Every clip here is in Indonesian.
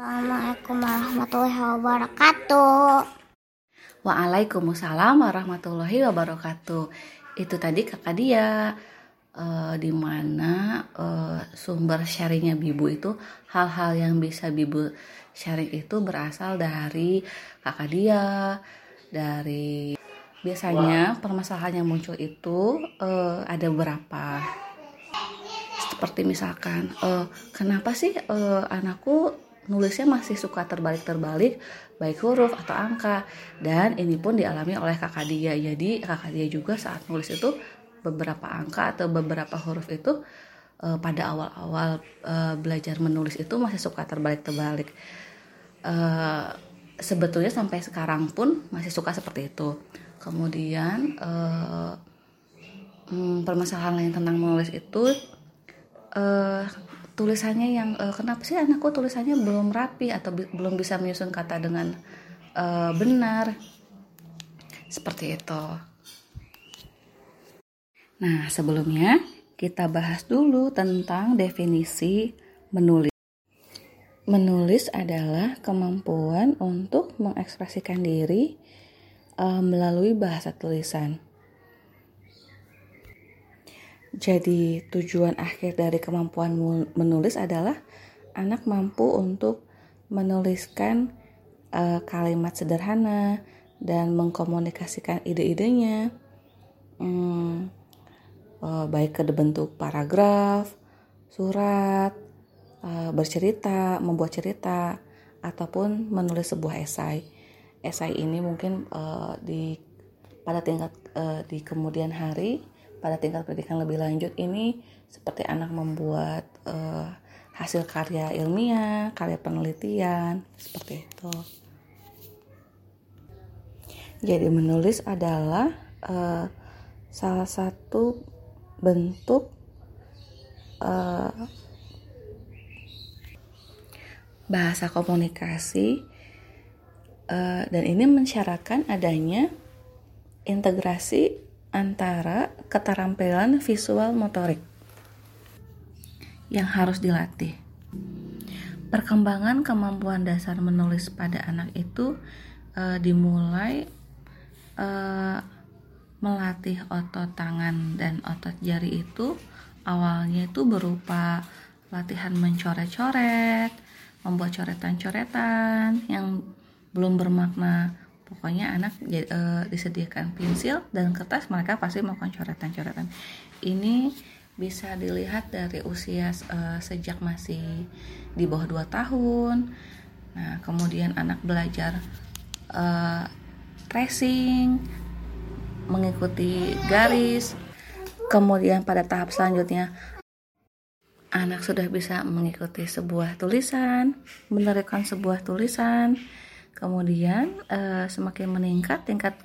Assalamualaikum warahmatullahi wabarakatuh. Waalaikumsalam warahmatullahi wabarakatuh. Itu tadi kakak dia uh, di mana uh, sumber sharingnya Bibu itu hal-hal yang bisa Bibu sharing itu berasal dari kakak dia, dari biasanya permasalahan yang muncul itu uh, ada beberapa seperti misalkan uh, kenapa sih uh, anakku nulisnya masih suka terbalik-terbalik baik huruf atau angka. Dan ini pun dialami oleh kakak dia. Jadi kakak dia juga saat nulis itu beberapa angka atau beberapa huruf itu uh, pada awal-awal uh, belajar menulis itu masih suka terbalik-terbalik. Uh, sebetulnya sampai sekarang pun masih suka seperti itu. Kemudian uh, hmm, permasalahan lain tentang menulis itu uh, tulisannya yang uh, kenapa sih anakku tulisannya belum rapi atau belum bisa menyusun kata dengan uh, benar seperti itu. Nah sebelumnya kita bahas dulu tentang definisi menulis. Menulis adalah kemampuan untuk mengekspresikan diri uh, melalui bahasa tulisan. Jadi, tujuan akhir dari kemampuan menulis adalah anak mampu untuk menuliskan uh, kalimat sederhana dan mengkomunikasikan ide-idenya, hmm, uh, baik ke bentuk paragraf, surat, uh, bercerita, membuat cerita, ataupun menulis sebuah esai. Esai ini mungkin uh, di pada tingkat uh, di kemudian hari pada tingkat pendidikan lebih lanjut ini seperti anak membuat uh, hasil karya ilmiah, karya penelitian seperti itu. Jadi menulis adalah uh, salah satu bentuk uh, bahasa komunikasi Eh, dan ini mensyaratkan adanya integrasi antara keterampilan visual motorik yang harus dilatih. Perkembangan kemampuan dasar menulis pada anak itu uh, dimulai uh, melatih otot tangan dan otot jari itu awalnya itu berupa latihan mencoret-coret, membuat coretan-coretan yang belum bermakna pokoknya anak e, disediakan pensil dan kertas mereka pasti melakukan coretan-coretan. Ini bisa dilihat dari usia e, sejak masih di bawah 2 tahun. Nah kemudian anak belajar e, tracing mengikuti garis. Kemudian pada tahap selanjutnya anak sudah bisa mengikuti sebuah tulisan menerapkan sebuah tulisan Kemudian uh, semakin meningkat tingkat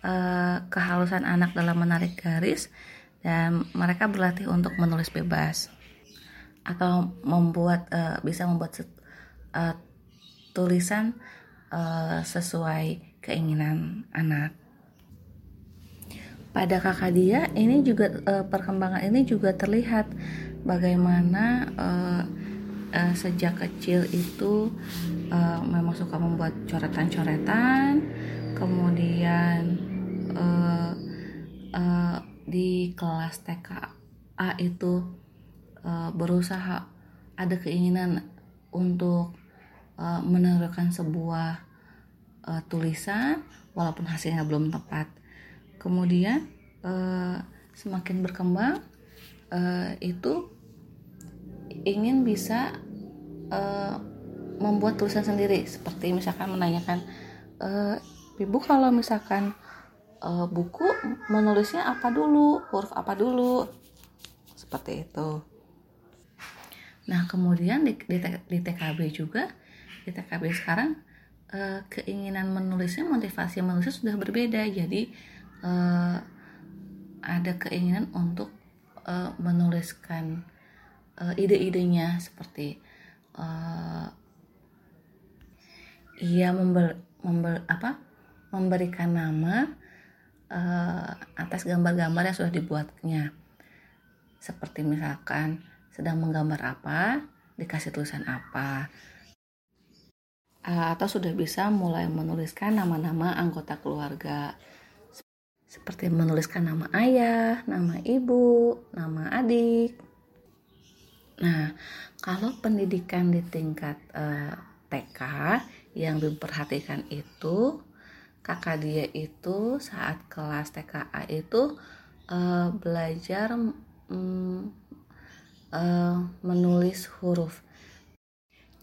uh, kehalusan anak dalam menarik garis dan mereka berlatih untuk menulis bebas atau membuat uh, bisa membuat uh, tulisan uh, sesuai keinginan anak. Pada kakak dia ini juga uh, perkembangan ini juga terlihat bagaimana uh, uh, sejak kecil itu uh, memang suka membuat coretan-coretan. Kemudian uh, uh, di kelas TKA itu uh, berusaha ada keinginan untuk uh, sebuah uh, tulisan walaupun hasilnya belum tepat. Kemudian uh, semakin berkembang uh, itu ingin bisa uh, membuat tulisan sendiri. Seperti misalkan menanyakan e, ibu kalau misalkan uh, buku menulisnya apa dulu? Huruf apa dulu? Seperti itu. Nah kemudian di, di, di TKB juga di TKB sekarang uh, keinginan menulisnya motivasi menulisnya sudah berbeda. Jadi uh, ada keinginan untuk menuliskan uh, ide-idenya seperti uh, ia member, member apa memberikan nama uh, atas gambar-gambar yang sudah dibuatnya. Seperti misalkan sedang menggambar apa dikasih tulisan apa. Atau sudah bisa mulai menuliskan nama-nama anggota keluarga. Seperti menuliskan nama ayah, nama ibu, nama adik. Nah, kalau pendidikan di tingkat uh, TK yang diperhatikan itu kakak dia itu saat kelas TKA itu uh, belajar um, uh, menulis huruf.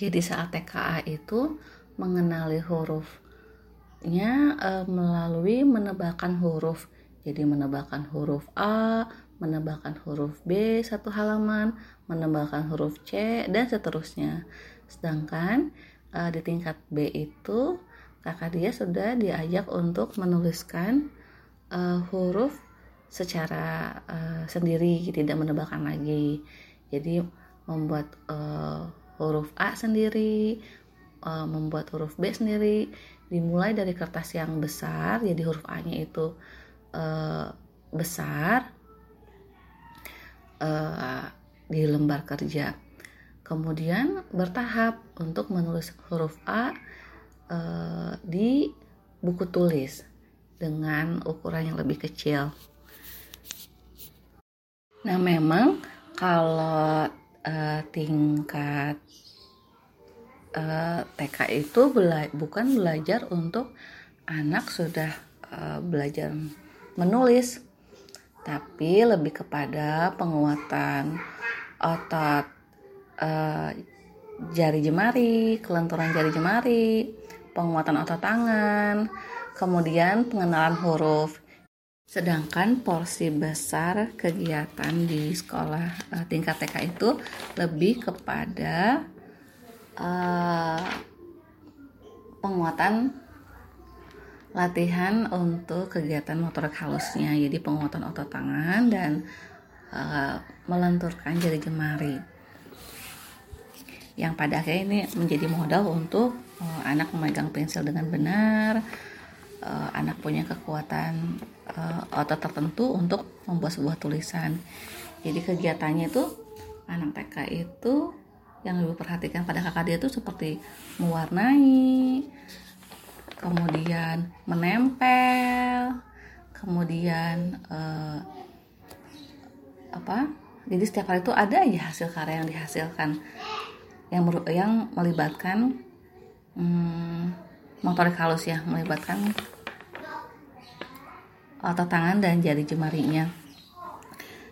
Jadi saat TKA itu mengenali hurufnya uh, melalui menebakan huruf. Jadi menebakan huruf A, menebakan huruf B satu halaman, menebakan huruf C dan seterusnya. Sedangkan uh, di tingkat B itu kakak dia sudah diajak untuk menuliskan uh, huruf secara uh, sendiri, tidak menebakan lagi. Jadi membuat uh, huruf A sendiri, uh, membuat huruf B sendiri, dimulai dari kertas yang besar, jadi huruf A-nya itu uh, besar uh, di lembar kerja. Kemudian bertahap untuk menulis huruf A uh, di buku tulis dengan ukuran yang lebih kecil. Nah, memang kalau uh, tingkat uh, TK itu bela bukan belajar untuk anak sudah uh, belajar menulis, tapi lebih kepada penguatan otot uh, jari jemari, kelenturan jari jemari, penguatan otot tangan, kemudian pengenalan huruf. Sedangkan porsi besar kegiatan di sekolah uh, tingkat TK itu lebih kepada uh, penguatan latihan untuk kegiatan motorik halusnya, jadi penguatan otot tangan dan uh, melenturkan jari jemari. Yang pada akhirnya ini menjadi modal untuk uh, anak memegang pensil dengan benar, uh, anak punya kekuatan uh, otot tertentu untuk membuat sebuah tulisan. Jadi kegiatannya itu anak TK itu yang lebih perhatikan pada kakak dia itu seperti mewarnai, kemudian menempel, kemudian uh, apa? Jadi setiap hari itu ada aja hasil karya yang dihasilkan. Yang yang melibatkan hmm, motorik halus ya melibatkan otot tangan dan jari jemarinya.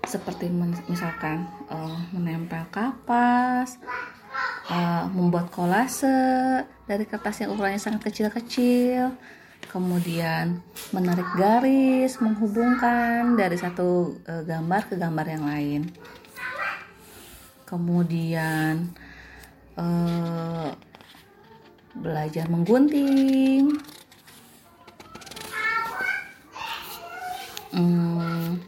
Seperti misalkan uh, menempel kapas uh, membuat kolase dari kertas yang ukurannya sangat kecil-kecil. Kemudian menarik garis menghubungkan dari satu uh, gambar ke gambar yang lain. Kemudian uh, belajar menggunting. Hmm,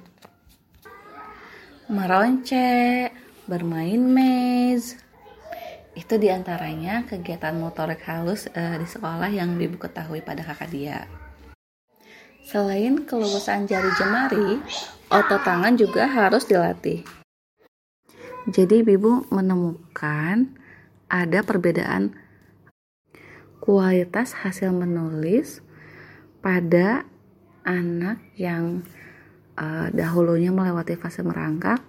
meroncek bermain maze itu di antaranya kegiatan motorik halus uh, di sekolah yang ibu ketahui pada kakak dia. Selain keluasan jari jemari otot tangan juga harus dilatih. Jadi ibu menemukan ada perbedaan kualitas hasil menulis pada anak yang uh, dahulunya melewati fase merangkak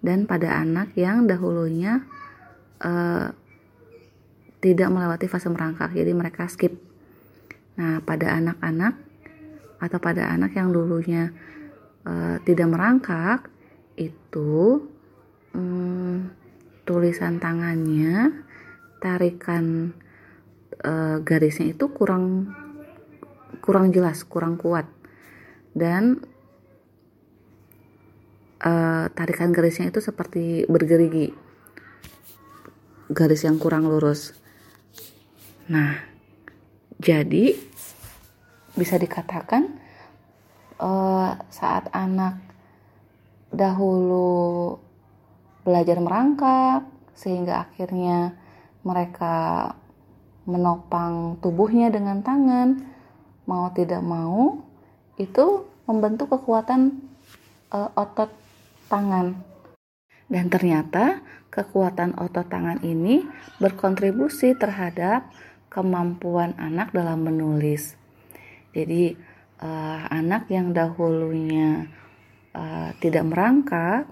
dan pada anak yang dahulunya uh, tidak melewati fase merangkak jadi mereka skip nah pada anak-anak atau pada anak yang dulunya uh, tidak merangkak itu um, tulisan tangannya tarikan uh, garisnya itu kurang kurang jelas, kurang kuat. Dan uh, tarikan garisnya itu seperti bergerigi. Garis yang kurang lurus. Nah, jadi bisa dikatakan uh, saat anak dahulu belajar merangkak sehingga akhirnya mereka menopang tubuhnya dengan tangan, mau tidak mau itu membentuk kekuatan uh, otot tangan. Dan ternyata kekuatan otot tangan ini berkontribusi terhadap kemampuan anak dalam menulis. Jadi uh, anak yang dahulunya uh, tidak merangkak,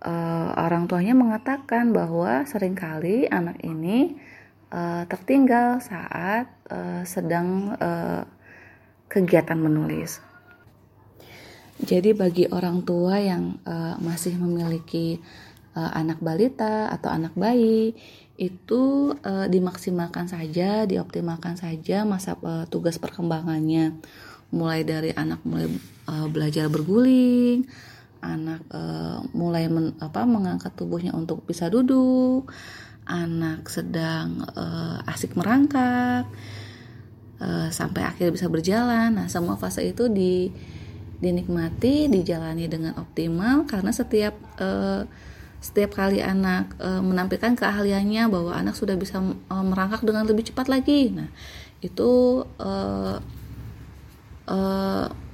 uh, orang tuanya mengatakan bahwa sering kali anak ini uh, tertinggal saat uh, sedang uh, kegiatan menulis. Jadi bagi orang tua yang uh, masih memiliki uh, anak balita atau anak bayi itu uh, dimaksimalkan saja, dioptimalkan saja masa uh, tugas perkembangannya, mulai dari anak mulai uh, belajar berguling, anak uh, mulai men, apa mengangkat tubuhnya untuk bisa duduk, anak sedang uh, asik merangkak, uh, sampai akhir bisa berjalan. Nah, semua fase itu di dinikmati, dijalani dengan optimal karena setiap uh, setiap kali anak e, menampilkan keahliannya bahwa anak sudah bisa e, merangkak dengan lebih cepat lagi. Nah itu e, e,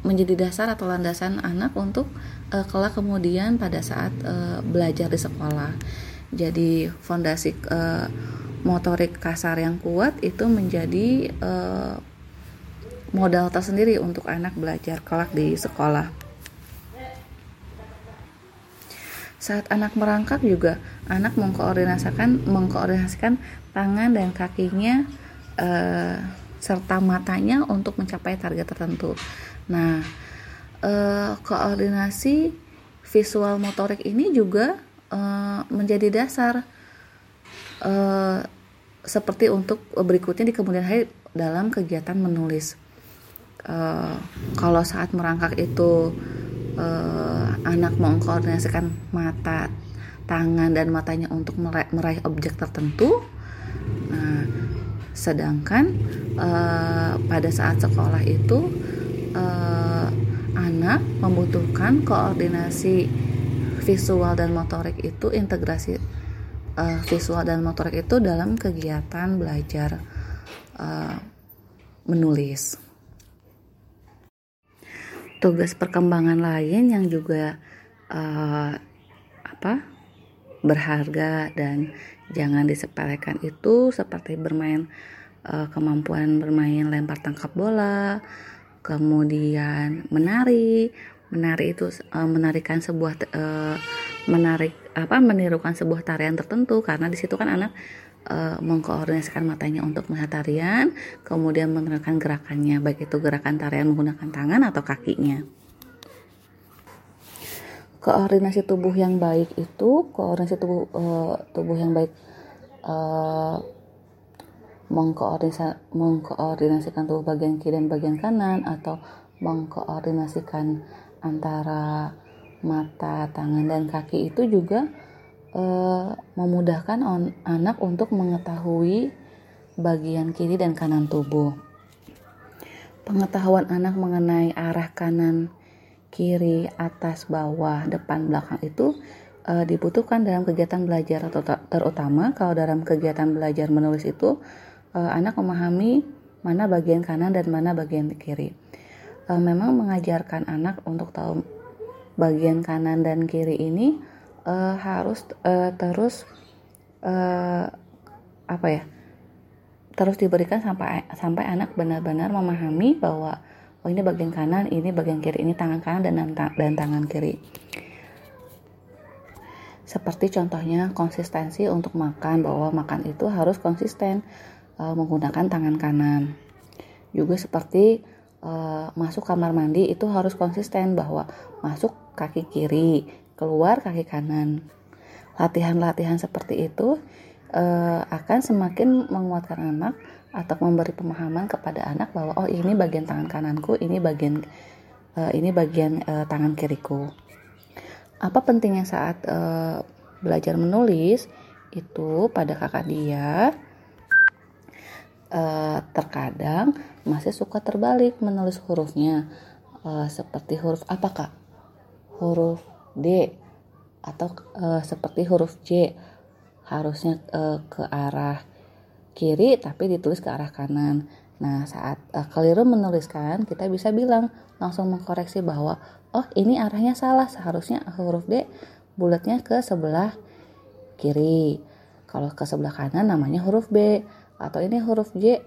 menjadi dasar atau landasan anak untuk e, kelak kemudian pada saat e, belajar di sekolah. Jadi fondasi e, motorik kasar yang kuat itu menjadi e, modal tersendiri untuk anak belajar kelak di sekolah Saat anak merangkak juga anak mengkoordinasikan mengkoordinasikan tangan dan kakinya eh, serta matanya untuk mencapai target tertentu. Nah, eh, koordinasi visual motorik ini juga eh, menjadi dasar eh, seperti untuk berikutnya di kemudian hari dalam kegiatan menulis. Uh, kalau saat merangkak itu uh, anak mengkoordinasikan mata, tangan dan matanya untuk meraih, meraih objek tertentu. Nah, sedangkan uh, pada saat sekolah itu uh, anak membutuhkan koordinasi visual dan motorik itu integrasi uh, visual dan motorik itu dalam kegiatan belajar uh, menulis tugas perkembangan lain yang juga uh, apa berharga dan jangan disepelekan itu seperti bermain uh, kemampuan bermain lempar tangkap bola kemudian menari. Menari itu uh, menarikan sebuah uh, menarik apa menirukan sebuah tarian tertentu karena di situ kan anak uh, mengkoordinasikan matanya untuk melihat tarian, kemudian menerapkan gerakannya, baik itu gerakan tarian menggunakan tangan atau kakinya. Koordinasi tubuh yang baik itu, koordinasi tubuh uh, tubuh yang baik uh, mengkoordinasi, mengkoordinasikan tubuh bagian kiri dan bagian kanan atau mengkoordinasikan antara mata, tangan dan kaki itu juga Eh, memudahkan on, anak untuk mengetahui bagian kiri dan kanan tubuh. Pengetahuan anak mengenai arah kanan, kiri, atas, bawah, depan, belakang itu e, dibutuhkan dalam kegiatan belajar terutama kalau dalam kegiatan belajar menulis itu e, anak memahami mana bagian kanan dan mana bagian kiri. E, memang mengajarkan anak untuk tahu bagian kanan dan kiri ini uh, harus uh, terus uh, apa ya terus diberikan sampai sampai anak benar-benar memahami bahwa oh ini bagian kanan ini bagian kiri ini tangan kanan dan dan tangan kiri. Seperti contohnya konsistensi untuk makan bahwa makan itu harus konsisten uh, menggunakan tangan kanan. Juga seperti uh, masuk kamar mandi itu harus konsisten bahwa masuk kaki kiri keluar kaki kanan. Latihan-latihan seperti itu uh, akan semakin menguatkan anak atau memberi pemahaman kepada anak bahwa oh ini bagian tangan kananku, ini bagian uh, ini bagian uh, tangan kiriku. Apa pentingnya saat uh, belajar menulis itu pada kakak dia uh, terkadang masih suka terbalik menulis hurufnya uh, seperti huruf apa kak? Huruf D atau e, seperti huruf J harusnya e, ke arah kiri tapi ditulis ke arah kanan. Nah, saat e, keliru menuliskan, kita bisa bilang langsung mengkoreksi bahwa oh, ini arahnya salah, seharusnya huruf D bulatnya ke sebelah kiri. Kalau ke sebelah kanan namanya huruf B. atau ini huruf J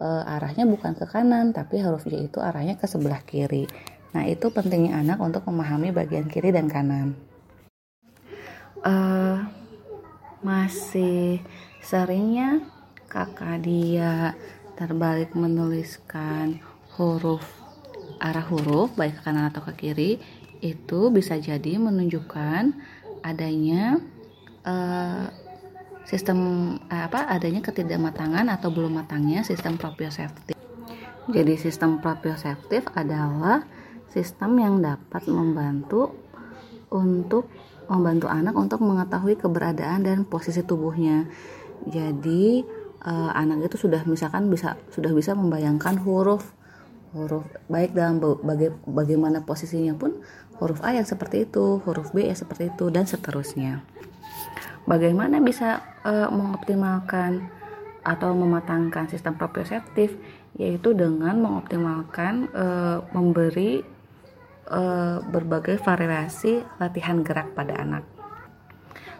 e, arahnya bukan ke kanan tapi huruf J itu arahnya ke sebelah kiri. Nah, itu pentingnya anak untuk memahami bagian kiri dan kanan. Uh, masih seringnya kakak dia terbalik menuliskan huruf arah huruf baik ke kanan atau ke kiri itu bisa jadi menunjukkan adanya uh, sistem uh, apa adanya ketidakmatangan atau belum matangnya sistem proprioseptif. Jadi sistem proprioseptif adalah sistem yang dapat membantu untuk membantu anak untuk mengetahui keberadaan dan posisi tubuhnya. Jadi uh, anak itu sudah misalkan bisa sudah bisa membayangkan huruf huruf baik dalam baga bagaimana posisinya pun huruf A yang seperti itu, huruf B yang seperti itu dan seterusnya. Bagaimana bisa uh, mengoptimalkan atau mematangkan sistem proprioseptif yaitu dengan mengoptimalkan uh, memberi uh, berbagai variasi latihan gerak pada anak.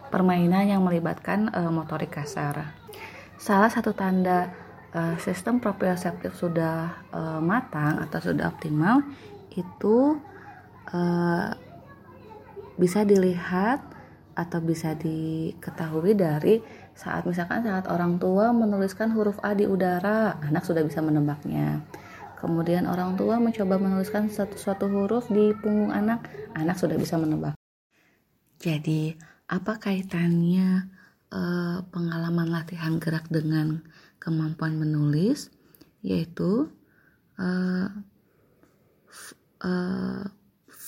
Permainan yang melibatkan uh, motorik kasar. Salah satu tanda uh, sistem proprioseptif sudah uh, matang atau sudah optimal itu bisa dilihat atau bisa diketahui dari saat misalkan saat orang tua menuliskan huruf A di udara, anak sudah bisa menebaknya. Kemudian orang tua mencoba menuliskan satu suatu huruf di punggung anak, anak sudah bisa menebak. Jadi, apa kaitannya uh, pengalaman latihan gerak dengan kemampuan menulis yaitu uh, uh,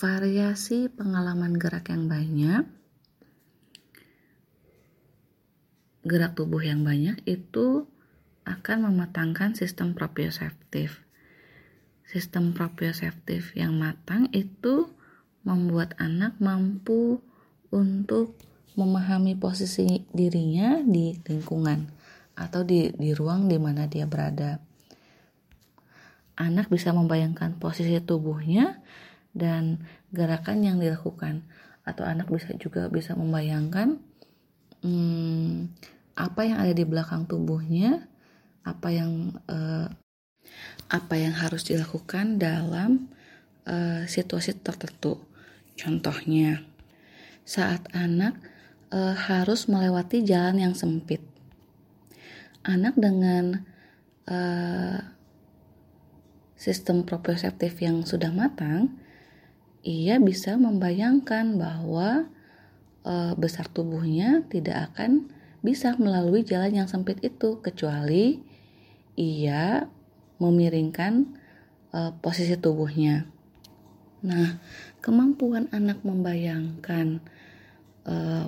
variasi pengalaman gerak yang banyak gerak tubuh yang banyak itu akan mematangkan sistem proprioseptif. Sistem proprioseptif yang matang itu membuat anak mampu untuk memahami posisi dirinya di lingkungan atau di, di ruang di mana dia berada. Anak bisa membayangkan posisi tubuhnya dan gerakan yang dilakukan, atau anak bisa juga bisa membayangkan hmm, apa yang ada di belakang tubuhnya, apa yang uh, apa yang harus dilakukan dalam uh, situasi tertentu. Contohnya, saat anak uh, harus melewati jalan yang sempit anak dengan uh, sistem proprioseptif yang sudah matang, ia bisa membayangkan bahwa uh, besar tubuhnya tidak akan bisa melalui jalan yang sempit itu kecuali ia memiringkan uh, posisi tubuhnya. Nah, kemampuan anak membayangkan uh,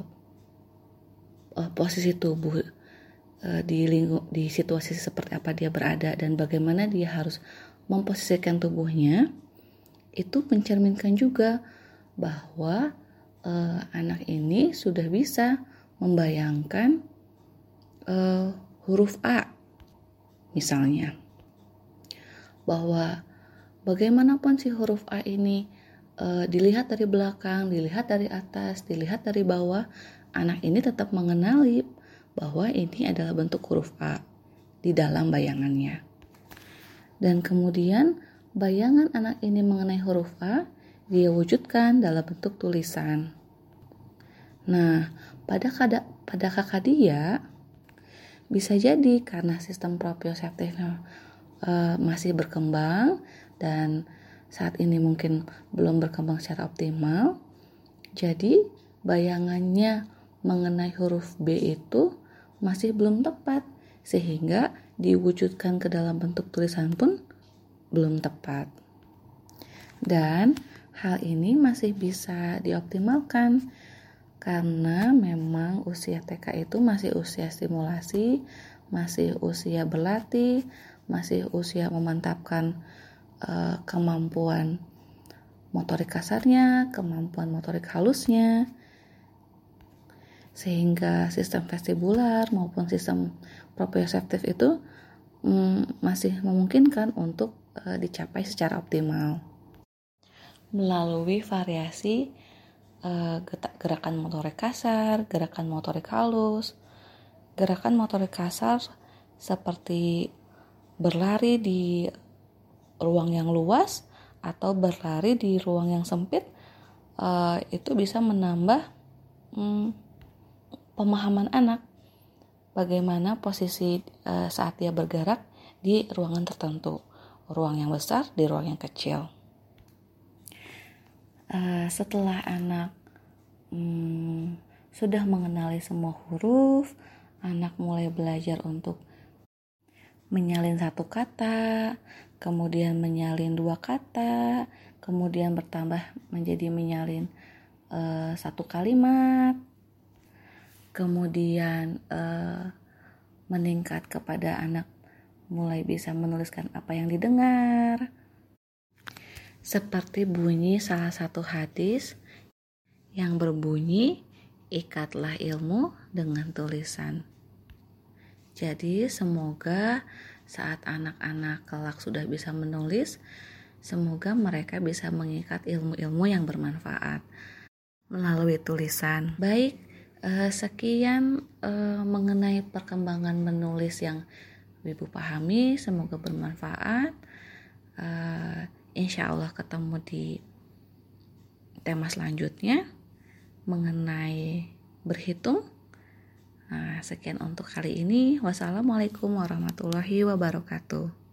uh, posisi tubuh Eh, di lingkup di situasi seperti apa dia berada dan bagaimana dia harus memposisikan tubuhnya itu mencerminkan juga bahwa uh, anak ini sudah bisa membayangkan uh, huruf A misalnya bahwa bagaimanapun si huruf A ini uh, dilihat dari belakang, dilihat dari atas, dilihat dari bawah, anak ini tetap mengenali bahwa ini adalah bentuk huruf A di dalam bayangannya. Dan kemudian bayangan anak ini mengenai huruf A dia wujudkan dalam bentuk tulisan. Nah, pada kada, pada kakak dia bisa jadi karena sistem proprioseptifnya uh, masih berkembang dan saat ini mungkin belum berkembang secara optimal. Jadi bayangannya mengenai huruf B itu masih belum tepat sehingga diwujudkan ke dalam bentuk tulisan pun belum tepat. Dan hal ini masih bisa dioptimalkan karena memang usia TK itu masih usia stimulasi, masih usia berlatih, masih usia memantapkan uh, kemampuan motorik kasarnya, kemampuan motorik halusnya, sehingga sistem vestibular maupun sistem proprioseptif itu mm, masih memungkinkan untuk e, dicapai secara optimal. Melalui variasi e, gerakan motorik kasar, gerakan motorik halus, gerakan motorik kasar seperti berlari di ruang yang luas atau berlari di ruang yang sempit uh, itu bisa menambah um, pemahaman anak. Bagaimana posisi uh, saat dia bergerak di ruangan tertentu. Ruang yang besar di ruang yang kecil. Uh, setelah anak um, sudah mengenali semua huruf anak mulai belajar untuk menyalin satu kata, kemudian menyalin dua kata, kemudian bertambah menjadi menyalin uh, satu kalimat, kemudian uh, meningkat kepada anak mulai bisa menuliskan apa yang didengar. Seperti bunyi salah satu hadis yang berbunyi, "Ikatlah ilmu dengan tulisan." Jadi semoga saat anak-anak kelak sudah bisa menulis, semoga mereka bisa mengikat ilmu-ilmu yang bermanfaat melalui tulisan. Baik, eh, sekian eh, mengenai perkembangan menulis yang Ibu pahami, semoga bermanfaat. Eh, insya Allah ketemu di tema selanjutnya mengenai berhitung Nah, sekian untuk kali ini. Wassalamualaikum warahmatullahi wabarakatuh.